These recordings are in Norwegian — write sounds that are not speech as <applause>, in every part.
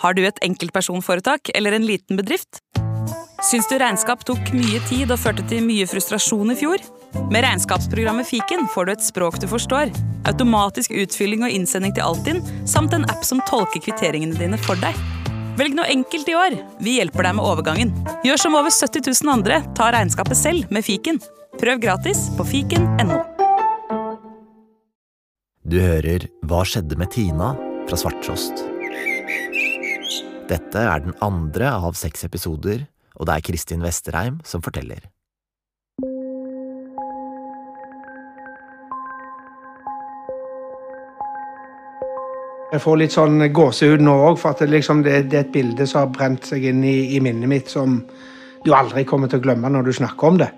Har du et enkeltpersonforetak eller en liten bedrift? Syns du regnskap tok mye tid og førte til mye frustrasjon i fjor? Med regnskapsprogrammet Fiken får du et språk du forstår, automatisk utfylling og innsending til Altinn, samt en app som tolker kvitteringene dine for deg. Velg noe enkelt i år. Vi hjelper deg med overgangen. Gjør som over 70 000 andre, ta regnskapet selv med Fiken. Prøv gratis på fiken.no. Du hører Hva skjedde med Tina? fra Svarttrost. Dette er den andre av seks episoder, og det er Kristin Vesterheim som forteller. Jeg får litt sånn gåsehud nå òg, for det, liksom, det, det, er et bilde som har brent seg inn i, i, minnet mitt, som du aldri kommer til å glemme når du snakker om det.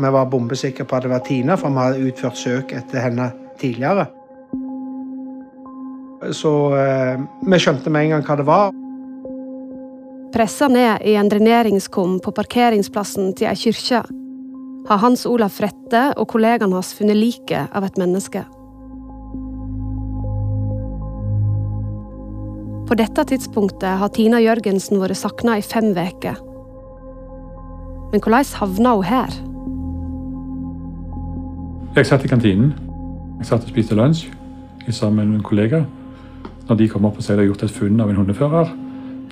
Vi var bombesikre på at det var Tina, for vi hadde utført søk etter henne tidligere. Så eh, vi skjønte med en gang hva det var. Pressa ned i en dreneringskum på parkeringsplassen til ei kirke har Hans Olav Frette og kollegaen hans funnet liket av et menneske. På dette tidspunktet har Tina Jørgensen vært savna i fem uker. Men hvordan havna hun her? Jeg satt i kantinen. Jeg satt og spiste lunsj sammen med en kollega. Når de kommer opp og sier de har gjort et funn av en hundefører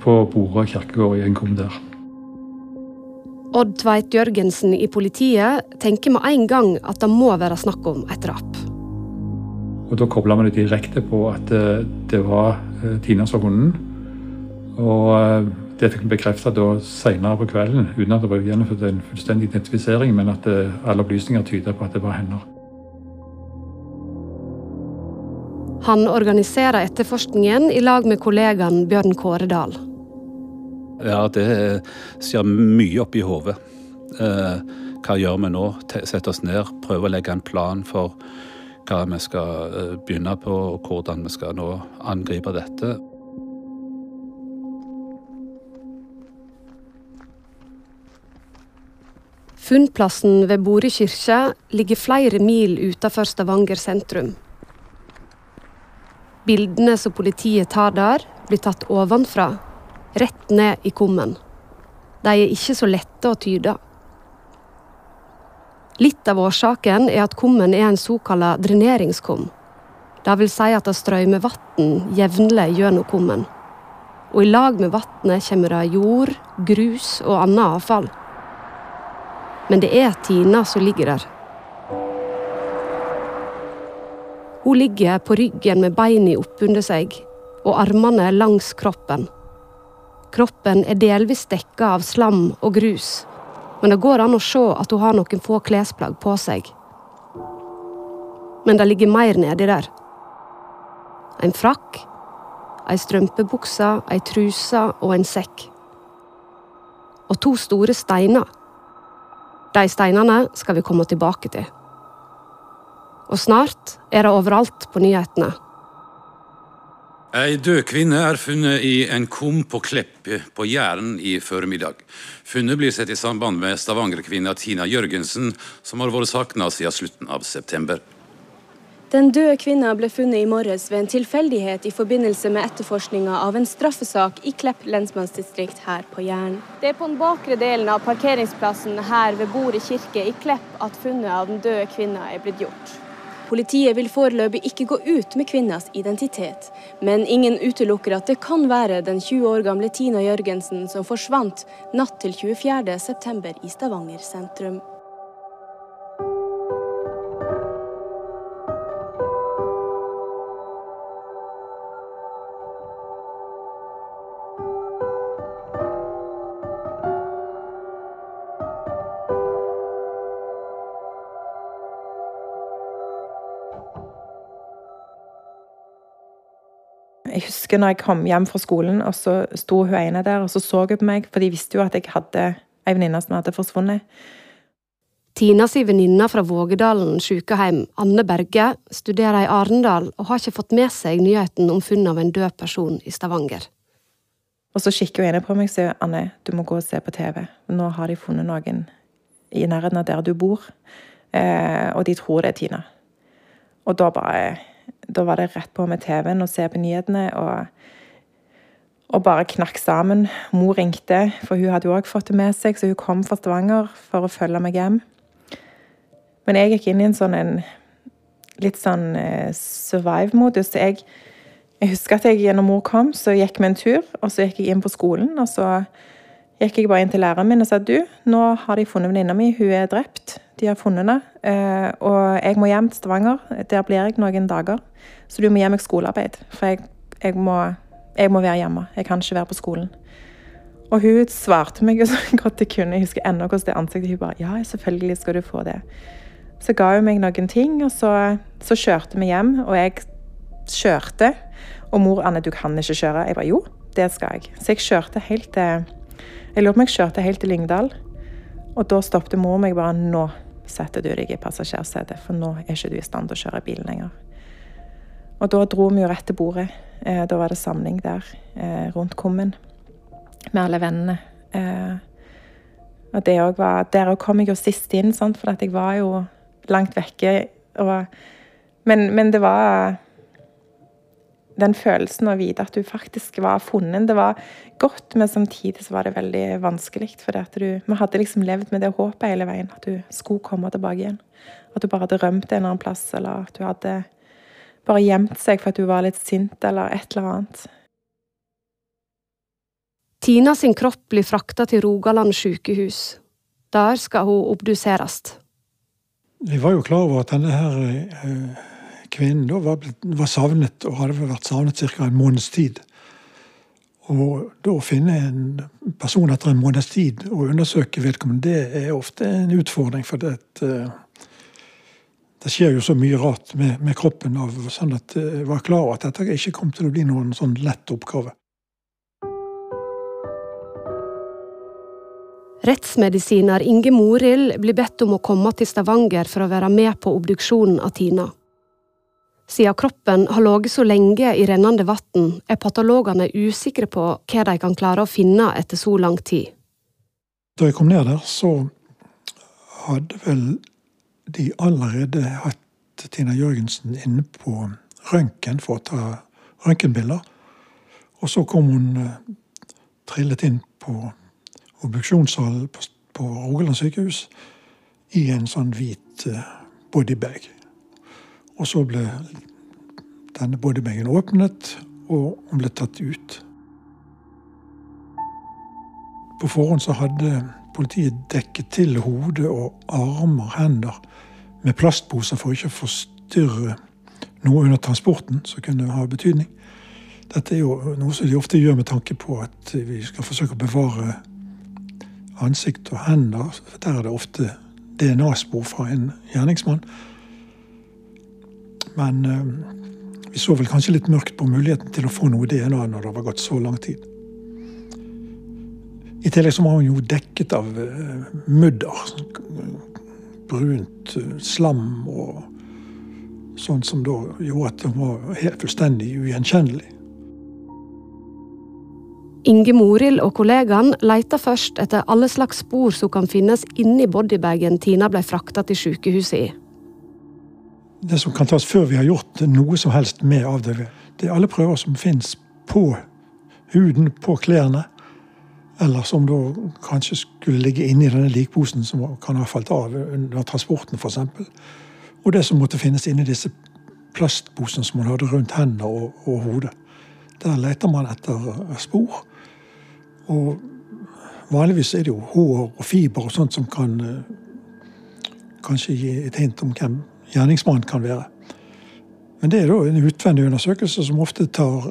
på Borå kirkegård i en kum der. Odd Tveit Jørgensen i politiet tenker med en gang at det må være snakk om et drap. Og Da kobla vi det direkte på at eh, det var eh, Tina som hunden. Og eh, det fikk vi bekrefta senere på kvelden, uten at det var gjennomført en fullstendig identifisering, men at alle opplysninger tyda på at det var henne. Han organiserer etterforskningen i lag med kollegaen Bjørn Kåredal. Ja, det skjer mye oppi hodet. Hva gjør vi nå? Sette oss ned, prøve å legge en plan for hva vi skal eh, begynne på, og hvordan vi skal nå angripe dette. Funnplassen ved Bore kirke ligger flere mil utenfor Stavanger sentrum. Bildene som politiet tar der, blir tatt ovenfra, rett ned i kummen. De er ikke så lette å tyde. Litt av årsaken er at kummen er en såkalla dreneringskum. Det vil si at det strømmer vann jevnlig gjennom kummen. Og i lag med vannet kommer det jord, grus og annet avfall. Men det er Tina som ligger der. Hun ligger på ryggen med beina oppunder seg og armene langs kroppen. Kroppen er delvis dekka av slam og grus men det går an å se at hun har noen få klesplagg på seg. Men det ligger mer nedi der. En frakk, ei strømpebukse, ei truse og en sekk. Og to store steiner. De steinene skal vi komme tilbake til. Og snart er det overalt på nyhetene. Ei død kvinne er funnet i en kum på Klepp på Jæren i formiddag. Funnet blir sett i samband med Stavanger-kvinna Tina Jørgensen, som har vært savna siden slutten av september. Den døde kvinna ble funnet i morges ved en tilfeldighet i forbindelse med etterforskninga av en straffesak i Klepp lensmannsdistrikt her på Jæren. Det er på den bakre delen av parkeringsplassen her ved Bordet kirke i Klepp at funnet av den døde kvinna er blitt gjort. Politiet vil foreløpig ikke gå ut med kvinnas identitet, men ingen utelukker at det kan være den 20 år gamle Tina Jørgensen som forsvant natt til 24.9. i Stavanger sentrum. Jeg husker når jeg kom hjem fra skolen, og så sto hun ene der og så så hun på meg, for de visste jo at jeg hadde ei venninne som hadde forsvunnet. Tinas venninne fra Vågedalen sykehjem, Anne Berge, studerer i Arendal og har ikke fått med seg nyheten om funnet av en død person i Stavanger. Og så kikker hun ene på meg og sier Anne, du må gå og se på TV. Nå har de funnet noen i nærheten av der du bor, eh, og de tror det er Tina. Og da bare da var det rett på med TV-en og se på nyhetene. og og bare knakk sammen. Mor ringte, for hun hadde jo òg fått det med seg, så hun kom fra Stavanger for å følge meg hjem. Men jeg gikk inn i en sånn en litt sånn eh, survive-modus. Jeg, jeg, husker at jeg når mor kom, så gikk vi en tur, og så gikk jeg inn på skolen. Og så gikk jeg bare inn til læreren min og sa du, nå har de funnet venninna mi, hun er drept. De har funnet henne. Eh, og jeg må hjem til Stavanger. Der blir jeg noen dager. Så du må gi meg skolearbeid. For jeg, jeg må jeg må være hjemme. Jeg kan ikke være på skolen. Og hun svarte meg <laughs> så godt jeg kunne. Jeg husker ennå hvordan det ansiktet Hun bare Ja, selvfølgelig skal du få det. Så ga hun meg noen ting, og så, så kjørte vi hjem. Og jeg kjørte. Og mor Anne, du kan ikke kjøre. Jeg bare jo, det skal jeg. Så jeg kjørte helt til Jeg lurer på om jeg kjørte helt til Lyngdal. Og da stoppet mor meg bare Nå setter du deg i passasjersetet, for nå er ikke du i stand til å kjøre bil lenger. Og da dro vi jo rett til bordet. Eh, da var det samling der eh, rundt kummen med alle vennene. Eh, og det var Der òg kom jeg jo sist inn, sant? for jeg var jo langt vekke. Og, men, men, det var den følelsen å vite at du faktisk var funnet. Det var godt, men samtidig så var det veldig vanskelig. For vi hadde liksom levd med det håpet hele veien, at du skulle komme tilbake igjen. At du bare hadde rømt en eller annen plass, eller at du hadde bare gjemt seg for at du var litt sint eller et eller annet. Tina sin kropp blir frakta til Rogaland sykehus. Der skal hun obduseres. Vi var jo klar over at denne her eh, kvinnen da var, var, savnet, og hadde vært savnet ca. en måneds tid. Og da å finne en person etter en måneds tid og undersøke vedkommende, det er ofte en utfordring. For det, uh, det skjer jo så mye rart med, med kroppen, av, sånn at jeg var klar over at dette ikke kom til å bli noen sånn lett oppgave. Rettsmedisiner Inge Morild blir bedt om å komme til Stavanger for å være med på obduksjonen av Tina. Siden kroppen har ligget så lenge i rennende vann, er patologene usikre på hva de kan klare å finne etter så lang tid. Da jeg kom ned der, så hadde vel de allerede hatt Tina Jørgensen inne på røntgen for å ta røntgenbilder. Og så kom hun uh, trillet inn på obduksjonssalen på, Rogaland sykehus i en sånn hvit uh, bodybag. Og så ble denne bodybagen åpnet, og hun ble tatt ut. På forhånd så hadde politiet dekket til hode og armer, hender med plastposer for ikke å forstyrre noe under transporten som kunne ha betydning. Dette er jo noe som de ofte gjør med tanke på at vi skal forsøke å bevare ansikt og hender. Der er det ofte DNA-spor fra en gjerningsmann. Men øh, vi så vel kanskje litt mørkt på muligheten til å få noe DNA når det var gått så lang tid. I tillegg så var hun jo dekket av øh, mudder brunt eh, slam og sånt som da gjorde at hun var helt fullstendig ugjenkjennelig. Inge Morild og kollegaen leita først etter alle slags spor som kan finnes inni bodybagen Tina ble frakta til sykehuset i. Det som kan tas før vi har gjort noe som helst med avdøde, det er alle prøver som finnes på huden, på klærne, eller som da kanskje skulle ligge inni denne likposen som kan ha falt av under transporten, f.eks. Og det som måtte finnes inni disse plastposene som man hadde rundt hendene og, og hodet. Der leter man etter spor. Og vanligvis er det jo hår og fiber og sånt som kan eh, kanskje gi et hint om hvem gjerningsmannen kan være. Men det er da en utvendig undersøkelse som ofte tar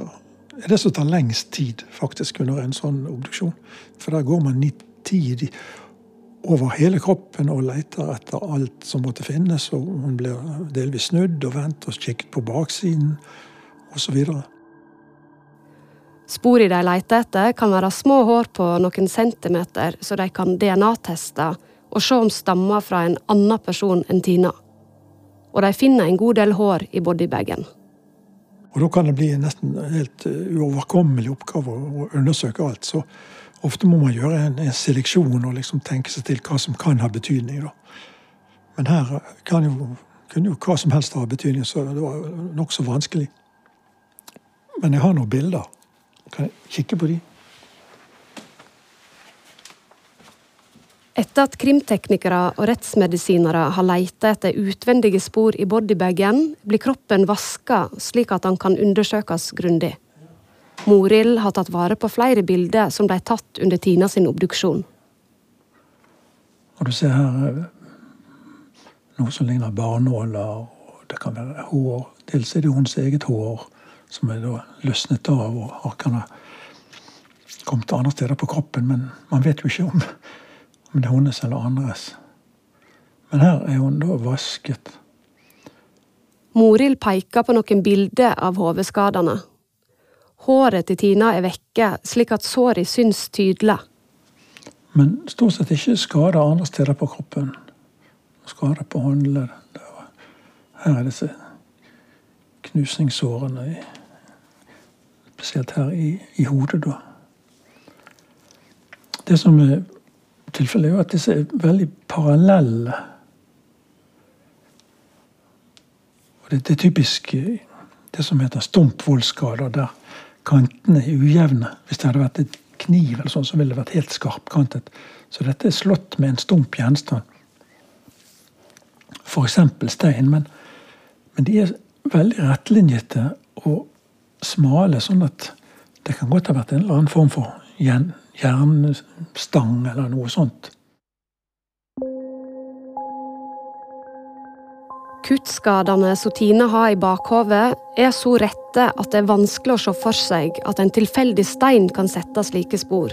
er det som tar lengst tid faktisk under en sånn obduksjon. For der går man nitid over hele kroppen og leter etter alt som måtte finnes. og Hun blir delvis snudd og vendt og kikket på baksiden osv. Sporene de leter etter, kan være små hår på noen centimeter, så de kan DNA-teste og se om stammer fra en annen person enn Tina. Og de finner en god del hår i bodybagen. Og Da kan det bli en nesten helt eh, uoverkommelig oppgave å undersøke alt. Så ofte må man gjøre en, en seleksjon og liksom tenke seg til hva som kan ha betydning. Da. Men her kan jo kunne jo hva som helst ha betydning, så det var nokså vanskelig. Men jeg har noen bilder. Kan jeg kikke på de? Etter at krimteknikere og rettsmedisinere har leita etter utvendige spor i bodybagen, blir kroppen vaska slik at han kan undersøkes grundig. Morild har tatt vare på flere bilder som ble tatt under Tina sin obduksjon. Og du ser her eh, noe som ligner barnåler, det kan være hår. Dels er det hennes eget hår som er løsnet av og har kommet andre steder på kroppen. Men man vet jo ikke om, om det er hennes eller andres. Men her er hun da vasket. Morild peker på noen bilder av hodeskadene. Håret til Tina er vekke, slik at såret syns tydelig. Men stort sett ikke skader andre steder på kroppen. Skader på håndledd. Her er disse knusningssårene, spesielt her i, i hodet, da. Det som er tilfellet, er jo at disse er veldig parallelle. Og det, er typisk eh, det som heter stumpvollskader, der kantene er ujevne. Hvis det hadde vært et kniv, eller sånn, så ville det vært helt skarpkantet. Så dette er slått med en stump gjenstand. F.eks. stein. Men, men, de er veldig rettlinjete og smale, sånn at det kan godt ha vært en eller annen form for jernstang eller noe sånt. Kuttskadene som har i bakhovet, er så rette at det er vanskelig å se for seg at en tilfeldig stein kan sette slike spor.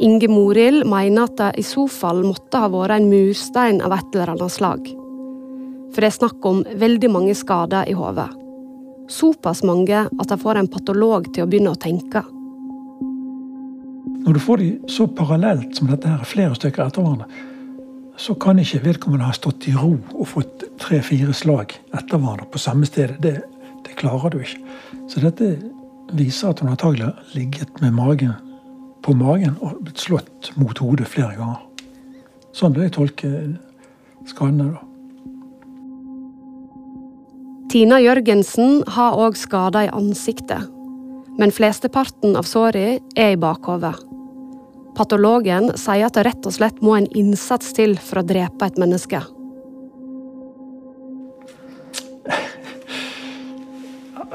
Inge Morild mener at det i så fall måtte ha vært en murstein av et eller annet slag. For det er snakk om veldig mange skader i hodet. Såpass mange at de får en patolog til å begynne å tenke. Når du får de så parallelt som dette her, flere stykker etter hverandre, så kan ikke vedkommende ha stått i ro og fått tre-fire slag etter hverandre på samme sted. Det, det, klarer du ikke. Så dette viser at hun antagelig har ligget med magen på magen og blitt slått mot hodet flere ganger. Sånn vil jeg tolke skadene, da. Tina Jørgensen har òg skader i ansiktet, men flesteparten av sårene er i bakhodet. Patologen sier at det rett og slett må en innsats til for å drepe et menneske.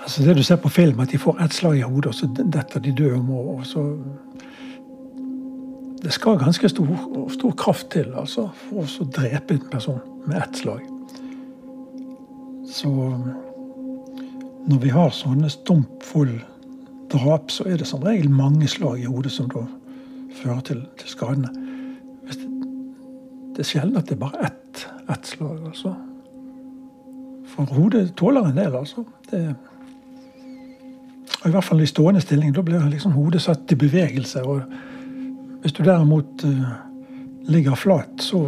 Altså det du ser på film, at de får ett slag i hodet, og så detter de døde om. Og så Det skal ganske stor, stor kraft til altså, for å drepe en person med ett slag. Så når vi har sånne stumpfull drap, så er det som regel mange slag i hodet som da fører til, til skadene. Det, det, er sjelden at det er bare ett, ett slag, altså. For hodet tåler en del, altså. Det, og I hvert fall i stående stilling. Da blir liksom hodet satt i bevegelse. og Hvis du derimot uh, ligger flat, så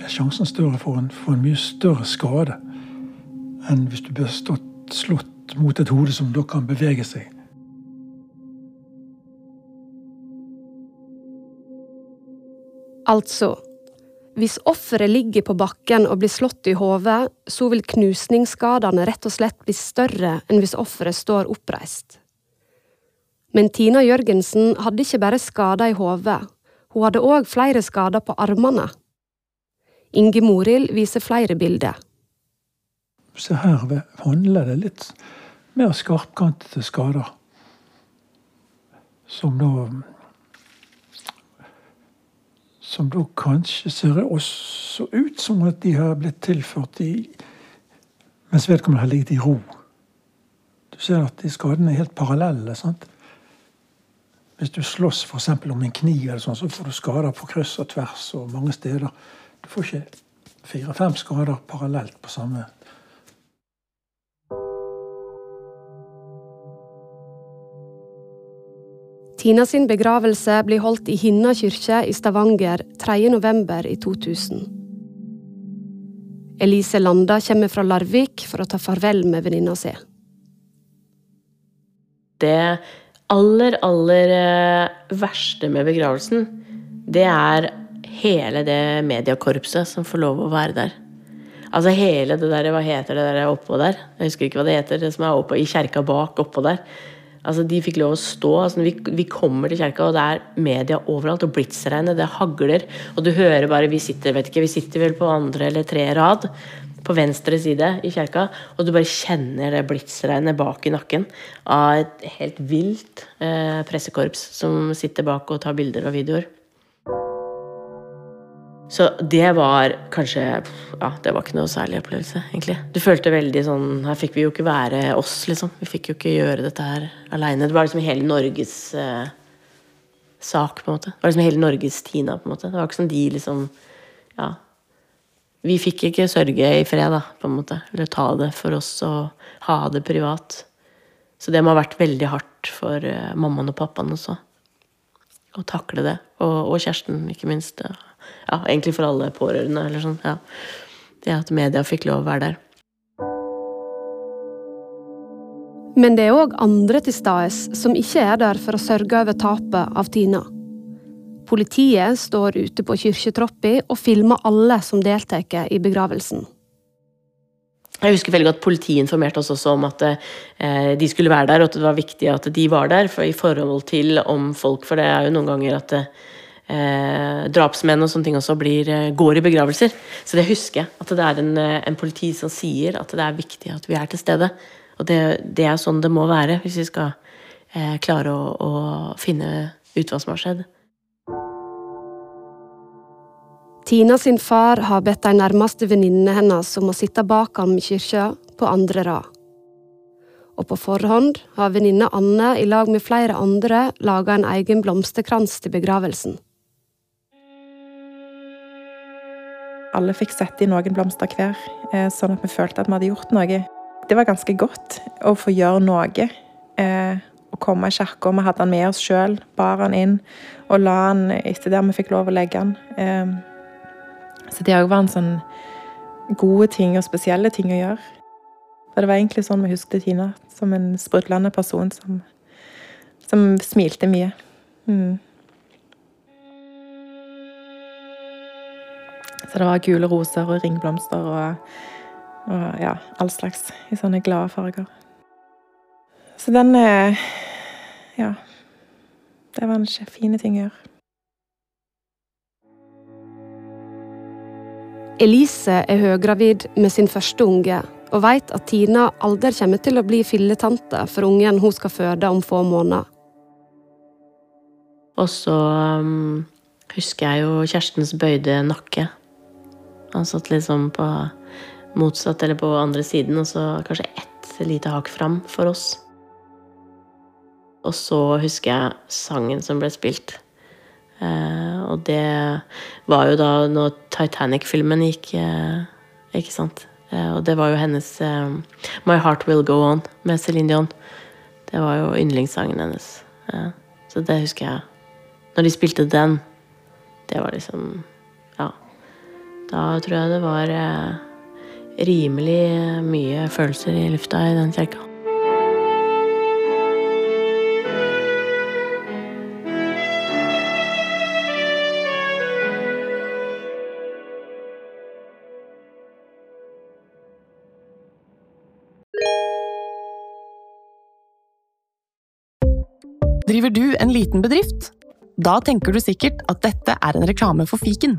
er sjansen større for en, for en mye større skade enn hvis du blir stått, slått mot et hode som da kan bevege seg. Altså, hvis offeret ligger på bakken og blir slått i hodet, så vil knusningsskadene rett og slett bli større enn hvis offeret står oppreist. Men Tina Jørgensen hadde ikke bare skader i hodet, hun hadde òg flere skader på armene. Inge Morild viser flere bilder. Se her handler det litt mer skarpkantede skader. Som da som da kanskje ser også ut som at de har blitt tilført i mens vedkommende har ligget i ro. Du ser at de skadene er helt parallelle. sant? Hvis du slåss for om en kniv, eller sånn, så får du skader på kryss og tvers og mange steder. Du får ikke fire-fem skader parallelt på samme Tina sin begravelse blir holdt i Hinna kirke i Stavanger 3. november i 2000. Elise Landa kommer fra Larvik for å ta farvel med venninna si. Det aller, aller eh, verste med begravelsen, det er hele det mediekorpset som får lov å være der. Altså hele det der, hva heter det der oppå der? Jeg husker ikke hva det heter, det som er oppå i kjerka bak oppå der. Altså De fikk lov å stå. altså vi, vi kommer til kjerka, og det er media overalt. Og blitsregnet, det hagler. Og du hører bare Vi sitter vet ikke, vi sitter vel på andre eller tre rad på venstre side i kjerka, og du bare kjenner det blitsregnet bak i nakken av et helt vilt eh, pressekorps som sitter bak og tar bilder og videoer. Så det var kanskje Ja, det var ikke noe særlig opplevelse, egentlig. Du følte veldig sånn Her fikk vi jo ikke være oss, liksom. Vi fikk jo ikke gjøre dette her aleine. Det var liksom hele Norges eh, sak, på en måte. Det var liksom hele Norges Tina, på en måte. Det var ikke sånn de liksom Ja. Vi fikk ikke sørge i fred, da, på en måte. Eller ta det for oss og ha det privat. Så det må ha vært veldig hardt for uh, mammaen og pappaen også. Å takle det. Og, og Kjersten, ikke minst. Ja ja, egentlig for alle pårørende. eller sånn, ja. Det at media fikk lov å være der. Men det er òg andre til stades som ikke er der for å sørge over tapet av Tina. Politiet står ute på kirketroppa og filmer alle som deltar i begravelsen. Jeg husker veldig godt Politiet informerte oss også om at eh, de skulle være der, og at det var viktig at de var der for, i forhold til om folk For det er jo noen ganger at eh, eh, drapsmenn og sånne ting også blir, eh, går i begravelser. Så det husker jeg. At det er en, eh, en, politi som sier at det er viktig at vi er til stede. Og det, det er sånn det må være hvis vi skal eh, klare å, å, finne ut hva som har skjedd. Tina sin far har bedt de nærmeste venninnene hennes om å sitte bak ham i kirka på andre rad. Og på forhånd har venninne Anne i lag med flere andre laga en egen blomsterkrans til begravelsen. Alle fikk sette i noen blomster hver, eh, sånn at vi følte at vi hadde gjort noe. Det var ganske godt å få gjøre noe. Eh, å komme i kirka. Vi hadde han med oss sjøl, bar han inn og la han etter der vi fikk lov å legge den. Eh, så det òg var en sånn gode ting og spesielle ting å gjøre. For det var egentlig sånn vi husket Tina, som en sprudlende person som, som smilte mye. Mm. Så det var gule roser og ringblomster og, og ja, all slags i sånne glade farger. Så den eh, Ja. Det var en fine ting å gjøre. Elise er høygravid med sin første unge og vet at Tina aldri kommer til å bli filletante for ungen hun skal føde om få måneder. Og så um, husker jeg jo Kjerstens bøyde nakke. Han satt liksom på motsatt eller på andre siden, og så kanskje ett lite hakk fram for oss. Og så husker jeg sangen som ble spilt. Eh, og det var jo da når Titanic-filmen gikk, eh, ikke sant. Eh, og det var jo hennes eh, My Heart Will Go On med Céline Dion. Det var jo yndlingssangen hennes. Så det husker jeg. Når de spilte den, det var liksom da tror jeg det var eh, rimelig mye følelser i lufta i den kirka. Driver du en liten bedrift? Da tenker du sikkert at dette er en reklame for fiken.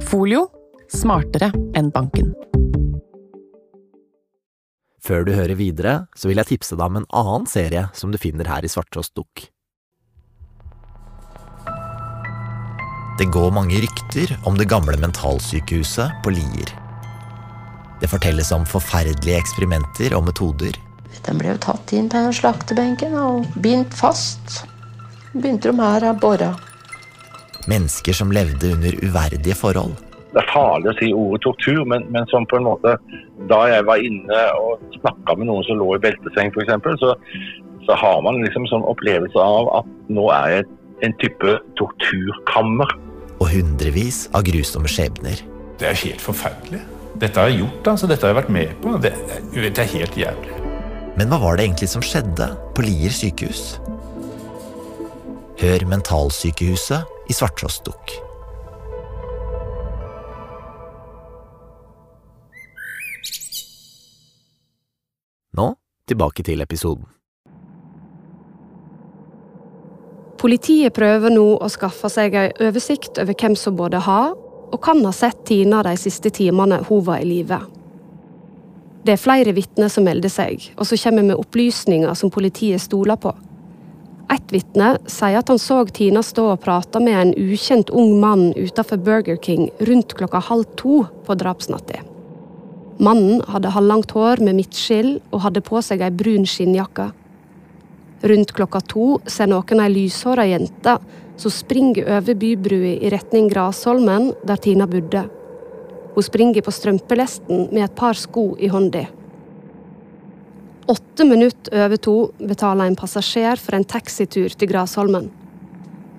Folio smartere enn banken. Før du hører videre, så vil jeg tipse deg om en annen serie som du finner her i Svarttrost Dukk. Det går mange rykter om det gamle mentalsykehuset på Lier. Det fortelles om forferdelige eksperimenter og metoder. Den ble jo tatt inn på slaktebenken og bindt fast. Begynte de her å bore. Mennesker som levde under uverdige forhold. det er farlig å si ordet tortur, men, men som på en måte Da jeg var inne og snakka med noen som lå i belteseng f.eks., så, så har man liksom sånn opplevelse av at nå er jeg en type torturkammer. Og hundrevis av grusomme skjebner. Det er helt forferdelig. Dette har jeg gjort, altså. Dette har jeg vært med på. Det, det er helt jævlig. Men hva var det egentlig som skjedde på Lier sykehus? Hør Mentalsykehuset i Svarttrostdukk. Nå tilbake til episoden. Politiet prøver nå å skaffe seg en oversikt over hvem som både har og kan ha sett Tina de siste timene hun var i live. Det er flere vitner som melder seg, og som kommer med opplysninger som politiet stoler på. Et vitne sier at han så Tina stå og prate med en ukjent ung mann utenfor Burger King rundt klokka halv to på drapsnatta. Mannen hadde halvlangt hår med midtskill og hadde på seg ei brun skinnjakke. Rundt klokka to ser noen ei lyshåra jente som springer over bybrua i retning Grasholmen, der Tina bodde. Hun springer på strømpelesten med et par sko i hånda. Åtte minutter over to betaler en passasjer for en taxitur til Grasholmen.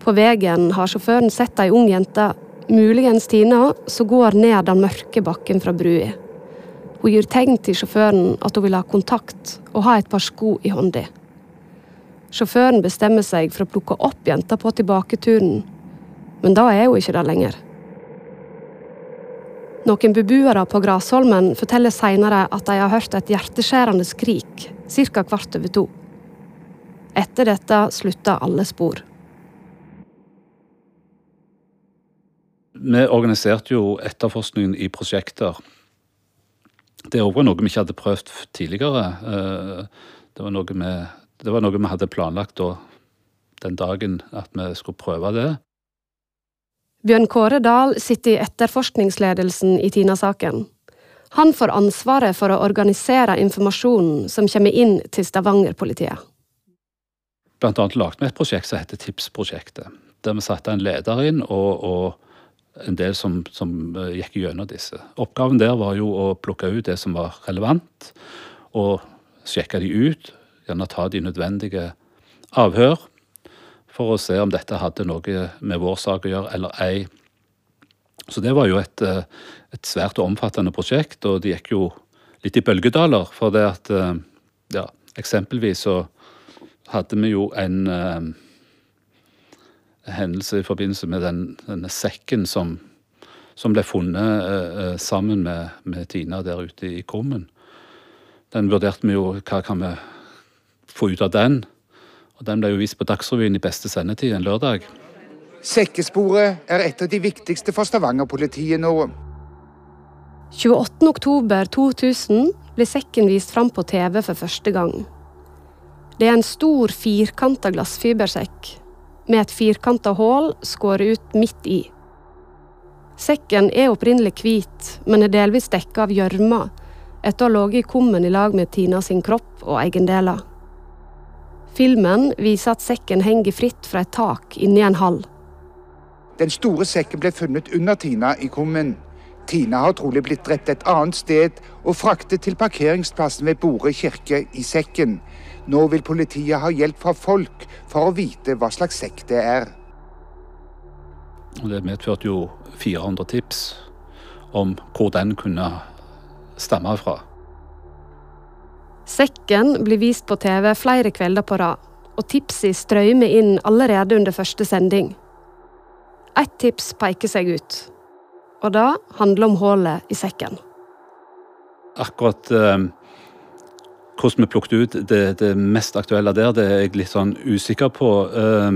På veien har sjåføren sett ei ung jente, muligens Tina, som går ned den mørke bakken fra brua. Hun gir tegn til sjåføren at hun vil ha kontakt og ha et par sko i hånda. Sjåføren bestemmer seg for å plukke opp jenta på tilbaketuren, men da er hun ikke der lenger. Noen beboere på Grasholmen forteller senere at de har hørt et hjerteskjærende skrik ca. kvart over to. Etter dette slutta alle spor. Vi organiserte jo etterforskningen i prosjekter. Det er også noe vi ikke hadde prøvd tidligere. Eh, det var noe vi, det var noe vi hadde planlagt da, den dagen at vi skulle prøve det. Bjørn Kåre Dahl sitter i etterforskningsledelsen i Tina-saken. Han får ansvaret for å organisere informasjonen som kommer inn til Stavanger-politiet. Blant annet lagde vi et prosjekt som heter Tipsprosjektet. Der vi satte en leder inn og, og en del som, som gikk gjennom disse. Oppgaven der var jo å plukke ut det som var relevant, og sjekke de ut. Gjerne ta de nødvendige avhør for å se om dette hadde noe med vår sak å gjøre eller ei. Så det var jo et, et svært og omfattende prosjekt, og det gikk jo litt i bølgedaler. For det at ja, eksempelvis så hadde vi jo en eh, hendelse i forbindelse med den, denne sekken som, som ble funnet eh, sammen med, med, Tina der ute i Krummen. Den vurderte vi jo hva kan vi få ut av den. Og Den ble jo vist på Dagsrevyen i beste sendetid en lørdag. Sekkesporet er et av de viktigste for Stavanger-politiet nå. 28.10.2000 blir sekken vist fram på TV for første gang. Det er en stor, firkanta glassfibersekk med et firkanta hull skåret ut midt i. Sekken er opprinnelig hvit, men er delvis dekka av gjørme etter å ha ligget i kummen i lag med Tina sin kropp og eiendeler. Filmen viser at sekken henger fritt fra et tak inni en hall. Den store sekken ble funnet under Tina i kummen. Tina har trolig blitt drept et annet sted og fraktet til parkeringsplassen ved Bore kirke i sekken. Nå vil politiet ha hjelp fra folk for å vite hva slags sekk det er. Det medførte jo 400 tips om hvor den kunne stamme fra. Sekken blir vist på TV flere kvelder på rad, og tipsene strømmer inn allerede under første sending. Ett tips peker seg ut, og det handler om hullet i sekken. Akkurat eh, hvordan vi plukket ut det, det, mest aktuelle der, det er jeg litt sånn usikker på. Eh,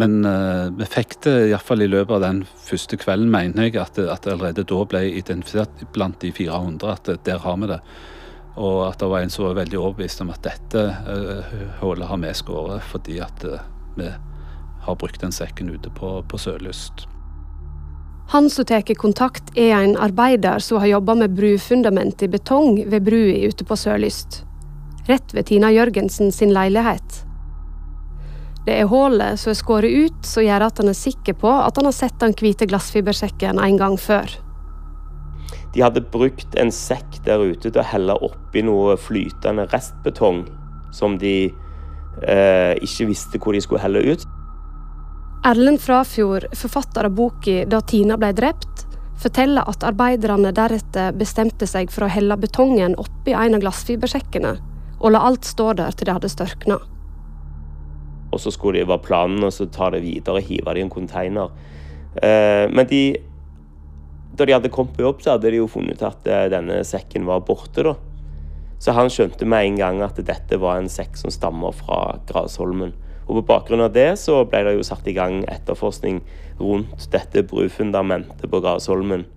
men eh, vi fikk det iallfall i løpet av den første kvelden, mener jeg, at at allerede da ble identifisert blant de 400 at der har vi det. Og at det var en som var veldig overbevist om at dette uh, hullet har vi skåret fordi at uh, vi har brukt den sekken ute på, på Sørlyst. Han som tar kontakt, er en arbeider som har jobba med brufundament i betong ved brua ute på Sørlyst. Rett ved Tina Jørgensen sin leilighet. Det er hullet som er skåret ut, som gjør at han er sikker på at han har sett den hvite glassfibersekken en gang før. De hadde brukt en sekk der ute til å helle oppi noe flytende restbetong som de eh, ikke visste hvor de skulle helle ut. Erlend Frafjord, forfatter av boka 'Da Tina ble drept', forteller at arbeiderne deretter bestemte seg for å helle betongen oppi en av glassfibersekkene, og la alt stå der til det hadde størkna. Og så skulle det være planen å ta det videre og hive det i en konteiner. Eh, men de, da de hadde kommet på jobb, så hadde de jo funnet ut at eh, denne sekken var borte. da. Så han skjønte med en gang at dette var en sekk som stammer fra Grasholmen. Og På bakgrunn av det så ble det jo satt i gang etterforskning rundt dette brufundamentet på Grasholmen.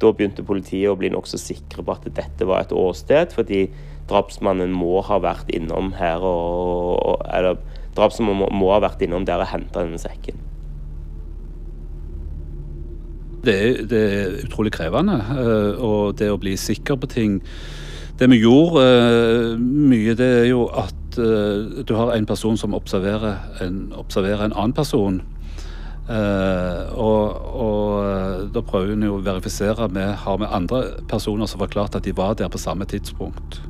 Da begynte politiet å bli nokså sikre på at dette var et åsted, fordi drapsmannen må ha vært innom her og, eller drapsmannen må, må ha vært innom der og henta denne sekken. Det er, det er, utrolig krevende. eh, Og det å bli sikker på ting Det vi gjorde eh, mye, det er jo at eh, du har en person som observerer en, observerer en annen person. Og, og da prøver vi å verifisere med har vi andre personer som forklarte at de var der på samme tidspunkt.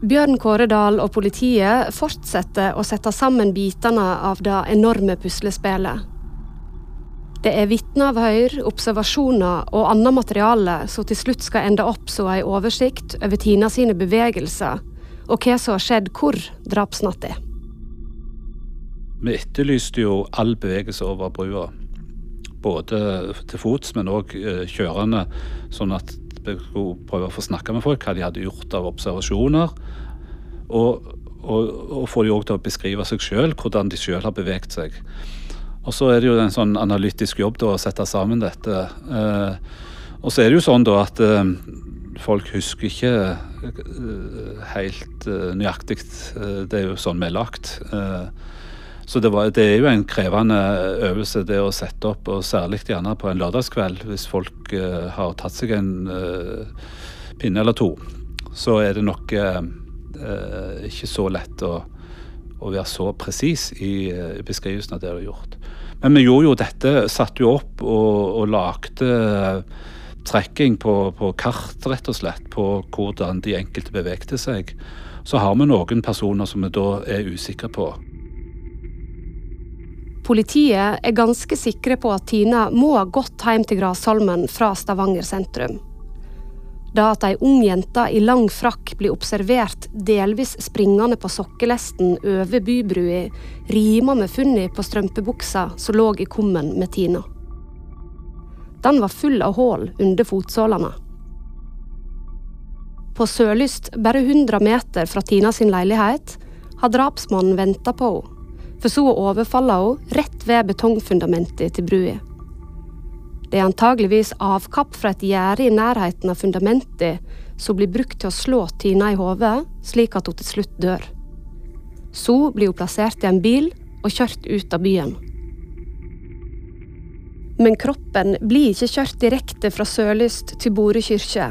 Bjørn Kåredal og politiet fortsetter å sette sammen bitene av det enorme puslespillet. Det er vitneavhør, observasjoner og annet materiale som til slutt skal ende opp som en oversikt over Tina sine bevegelser, og hva som har skjedd hvor drapsnatta. Vi etterlyste jo all bevegelse over brua. Både til fots, men òg kjørende. Sånn at vi skulle prøve å få snakke med folk hva de hadde gjort av observasjoner. Og, og, og få de òg til å beskrive seg sjøl, hvordan de sjøl har beveget seg. Og så er det jo en sånn analytisk jobb da, å sette sammen dette. Eh, og så er det jo sånn da at eh, folk husker ikke eh, helt nøyaktig. det er jo sånn vi er lagt. Så det, var, det, er jo en krevende øvelse det å sette opp, og særlig gjerne på en lørdagskveld. Hvis folk har tatt seg en pinne eller to, så er det nok ikke så lett å, å være så presis i beskrivelsen av det du har gjort. Men vi gjorde jo dette, satte jo opp og, og lagde trekking på, på, kart, rett og slett, på hvordan de enkelte bevegte seg. Så har vi noen personer som vi da er usikre på. Politiet er ganske sikre på at Tina må ha gått hjem til Grasholmen fra Stavanger sentrum. Da at ei ung jente i lang frakk blir observert delvis springende på sokkelesten over bybrua, rimer med funnet på strømpebuksa som lå i kummen med Tina. Den var full av hull under fotsålene. På Sørlyst, bare 100 meter fra Tina sin leilighet, har drapsmannen venta på henne for så å overfalle henne rett ved betongfundamentet til brua. Det er antageligvis avkapp fra et gjerde i nærheten av fundamentet som blir brukt til å slå Tina i hodet, slik at hun til slutt dør. Så blir hun plassert i en bil og kjørt ut av byen. Men kroppen blir ikke kjørt direkte fra Sørlyst til Borø kirke.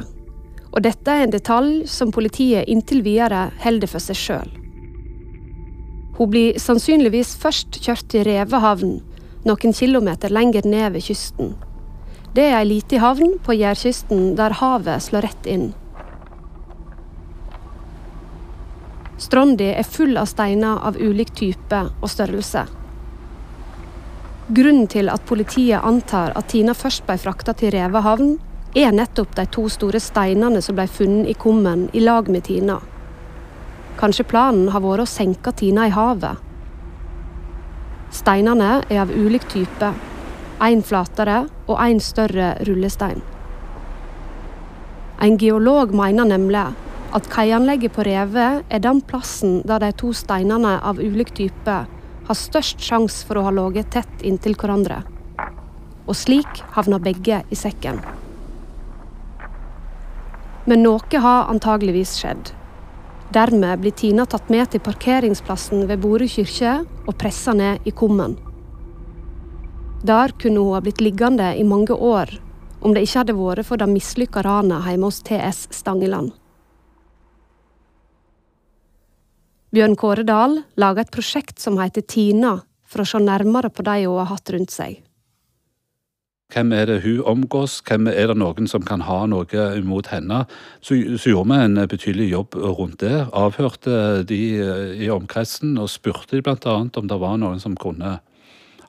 Og dette er en detalj som politiet inntil videre holder for seg sjøl. Hun blir sannsynligvis først kjørt til Revehavn, noen kilometer lenger ned ved kysten. Det er ei lita havn på Jærkysten der havet slår rett inn. Strondi er full av steiner av ulik type og størrelse. Grunnen til at politiet antar at Tina først ble frakta til Revehavn, er nettopp de to store steinene som ble funnet i kummen i lag med Tina. Kanskje planen har vært å senke Tina i havet. Steinene er av ulik type. Én flatere og en større rullestein. En geolog mener nemlig at kaianlegget på Reve er den plassen der de to steinene av ulik type har størst sjanse for å ha ligget tett inntil hverandre. Og slik havner begge i sekken. Men noe har antageligvis skjedd. Dermed blir Tina tatt med til parkeringsplassen ved Borud kirke og pressa ned i kummen. Der kunne hun ha blitt liggende i mange år om det ikke hadde vært for det mislykka ranet hjemme hos TS Stangeland. Bjørn Kåredal laga et prosjekt som heter Tina, for å se nærmere på de hun har hatt rundt seg. Hvem er det hun omgås, hvem er det noen som kan ha noe imot henne? Så, så gjorde vi en betydelig jobb rundt det. Avhørte de i omkretsen og spurte de bl.a. om det var noen som kunne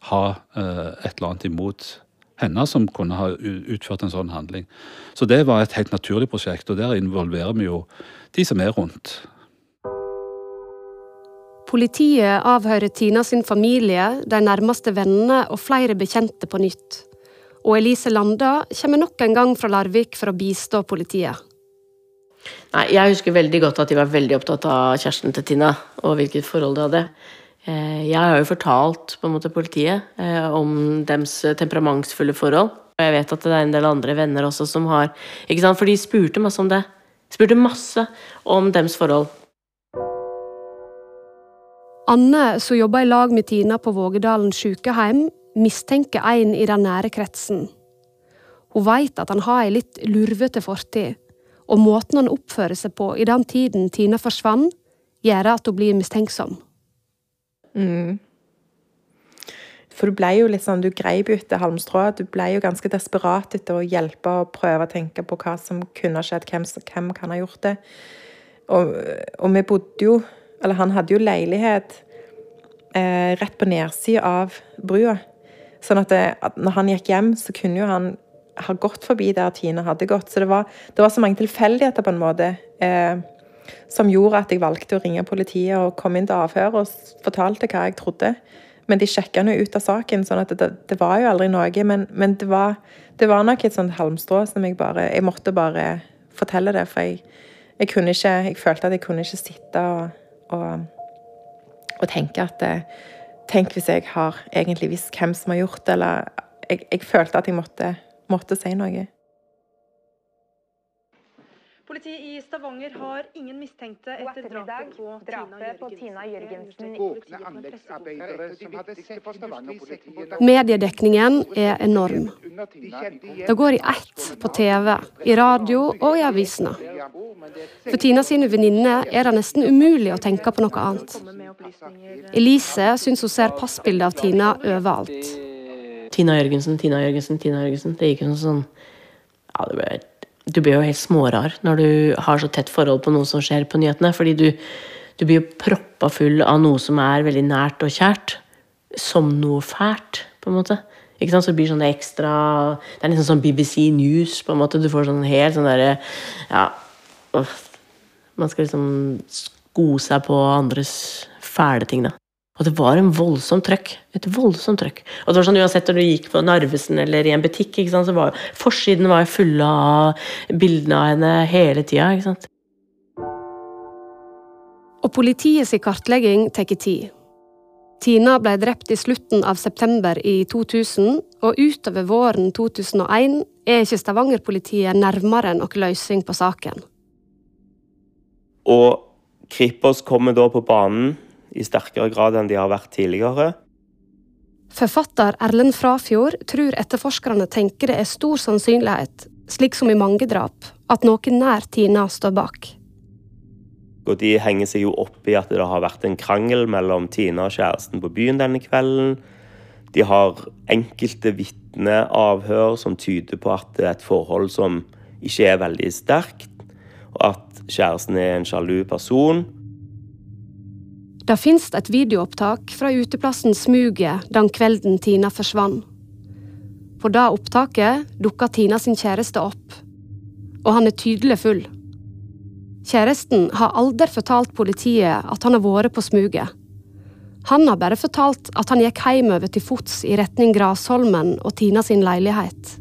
ha eh, et eller annet imot henne, som kunne ha utført en sånn handling. Så det var et helt naturlig prosjekt, og der involverer vi jo de som er rundt. Politiet avhører Tina sin familie, de nærmeste vennene og flere bekjente på nytt og Elise Landa kommer nok en gang fra Larvik for å bistå politiet. Nei, Jeg husker veldig godt at de var veldig opptatt av kjæresten til Tina og hvilket forhold de hadde. Eh, jeg har jo fortalt på en måte politiet eh, om deres temperamentsfulle forhold. Og jeg vet at det er en del andre venner også som har ikke sant? For de spurte masse om det. Spurte masse om deres forhold. Anne, som jobber i lag med Tina på Vågedalen sykehjem, mistenker en i den nære kretsen. Hun veit at han har ei litt lurvete fortid, og måten han oppfører seg på i den tiden Tina forsvant, gjør at hun blir mistenksom. Mm. For du ble jo litt sånn, du greip jo etter halmstrået. Du ble jo ganske desperat etter å hjelpe og prøve å tenke på hva som kunne skjedd, hvem, hvem kan ha gjort det. Og, og vi bodde jo Eller han hadde jo leilighet eh, rett på nedsida av brua. Sånn at, det, at, når han gikk hjem, så kunne jo han ha gått forbi der Tina hadde gått. Så det var, det var så mange tilfeldigheter på en måte eh, som gjorde at jeg valgte å ringe politiet og komme inn til avhør og fortalte hva jeg trodde. Men de sjekka nå ut av saken, sånn at det, det var jo aldri noe. Men, men det, var, det, var, nok et sånt halmstrå som jeg bare Jeg måtte bare fortelle det, for jeg, jeg kunne ikke Jeg følte at jeg kunne ikke sitte og, og, og tenke at det, Tenk hvis jeg har egentlig visst hvem som har gjort det, eller jeg, jeg følte at jeg måtte, måtte si noe. Politiet i Stavanger har ingen mistenkte etter drapet på, drapet på Tina Jørgensen. Mediedekningen er enorm. Det går i ett på TV, i radio og i avisene. For Tina sine venninner er det nesten umulig å tenke på noe annet. Elise syns hun ser passbilder av Tina overalt. Tina Jørgensen, Tina Jørgensen, Tina Jørgensen. Det gikk jo sånn Ja, det ble du blir jo helt smårar når du har så tett forhold på noe som skjer på nyhetene. Fordi du, du blir jo proppa full av noe som er veldig nært og kjært. Som noe fælt, på en måte. Ikke sant? Så det blir sånn ekstra Det er nesten sånn BBC News, på en måte. Du får sånn helt sånn derre Ja. Man skal liksom sko seg på andres fæle ting, da. Og det var en voldsomt trøkk. Et voldsomt trøkk. Og det var sånn Uansett når du gikk på Narvesen eller i en butikk, ikke sant, så var forsiden var fulle av bildene av henne hele tida. Ikke sant? Og politiets kartlegging tar tid. Tina ble drept i slutten av september i 2000, og utover våren 2001 er ikke Stavanger-politiet nærmere noen løsning på saken. Og Kripos kommer da på banen i sterkere grad enn de har vært tidligere. Forfatter Erlend Frafjord tror etterforskerne tenker det er stor sannsynlighet, slik som i mange drap, at noen nær Tina står bak. Og De henger seg jo opp i at det har vært en krangel mellom Tina og kjæresten på byen denne kvelden. De har enkelte vitneavhør som tyder på at det er et forhold som ikke er veldig sterkt, og at kjæresten er en sjalu person. Det finnes et videoopptak fra uteplassen Smuget den kvelden Tina forsvant. På det opptaket dukker Tina sin kjæreste opp, og han er tydelig full. Kjæresten har aldri fortalt politiet at han har vært på Smuget. Han har bare fortalt at han gikk hjemover til fots i retning Grasholmen og Tina sin leilighet.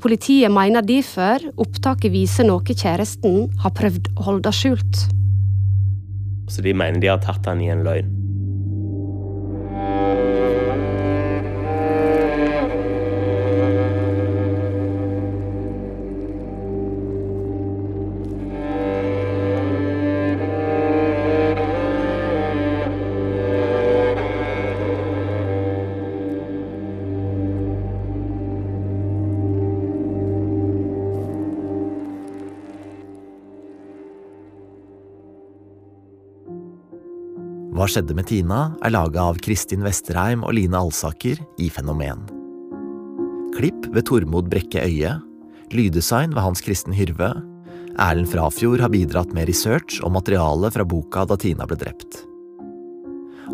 Politiet mener derfor opptaket viser noe kjæresten har prøvd å holde skjult. Så de mener de har tatt han i en løgn. Hva skjedde med Tina er laga av Kristin Vesterheim og Line Alsaker i Fenomen. Klipp ved Tormod Brekke Øie. Lyddesign ved Hans Kristen Hyrve. Erlend Frafjord har bidratt med research og materiale fra boka Da Tina ble drept.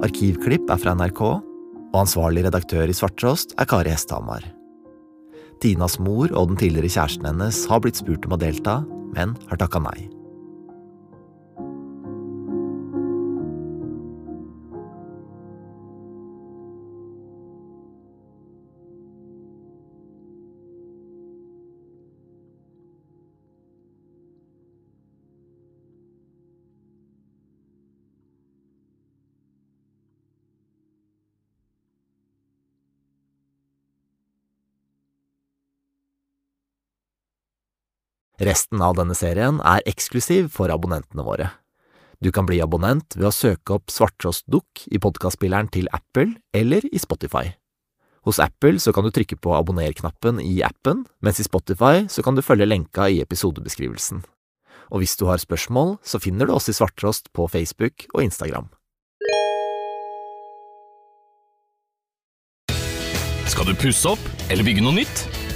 Arkivklipp er fra NRK, og ansvarlig redaktør i Svarttrost er Kari Hesthamar. Tinas mor og den tidligere kjæresten hennes har blitt spurt om å delta, men har takka nei. Resten av denne serien er eksklusiv for abonnentene våre. Du kan bli abonnent ved å søke opp Svarttrost Dukk i podkastspilleren til Apple eller i Spotify. Hos Apple så kan du trykke på abonner-knappen i appen, mens i Spotify så kan du følge lenka i episodebeskrivelsen. Og hvis du har spørsmål, så finner du oss i Svarttrost på Facebook og Instagram. Skal du pusse opp eller bygge noe nytt?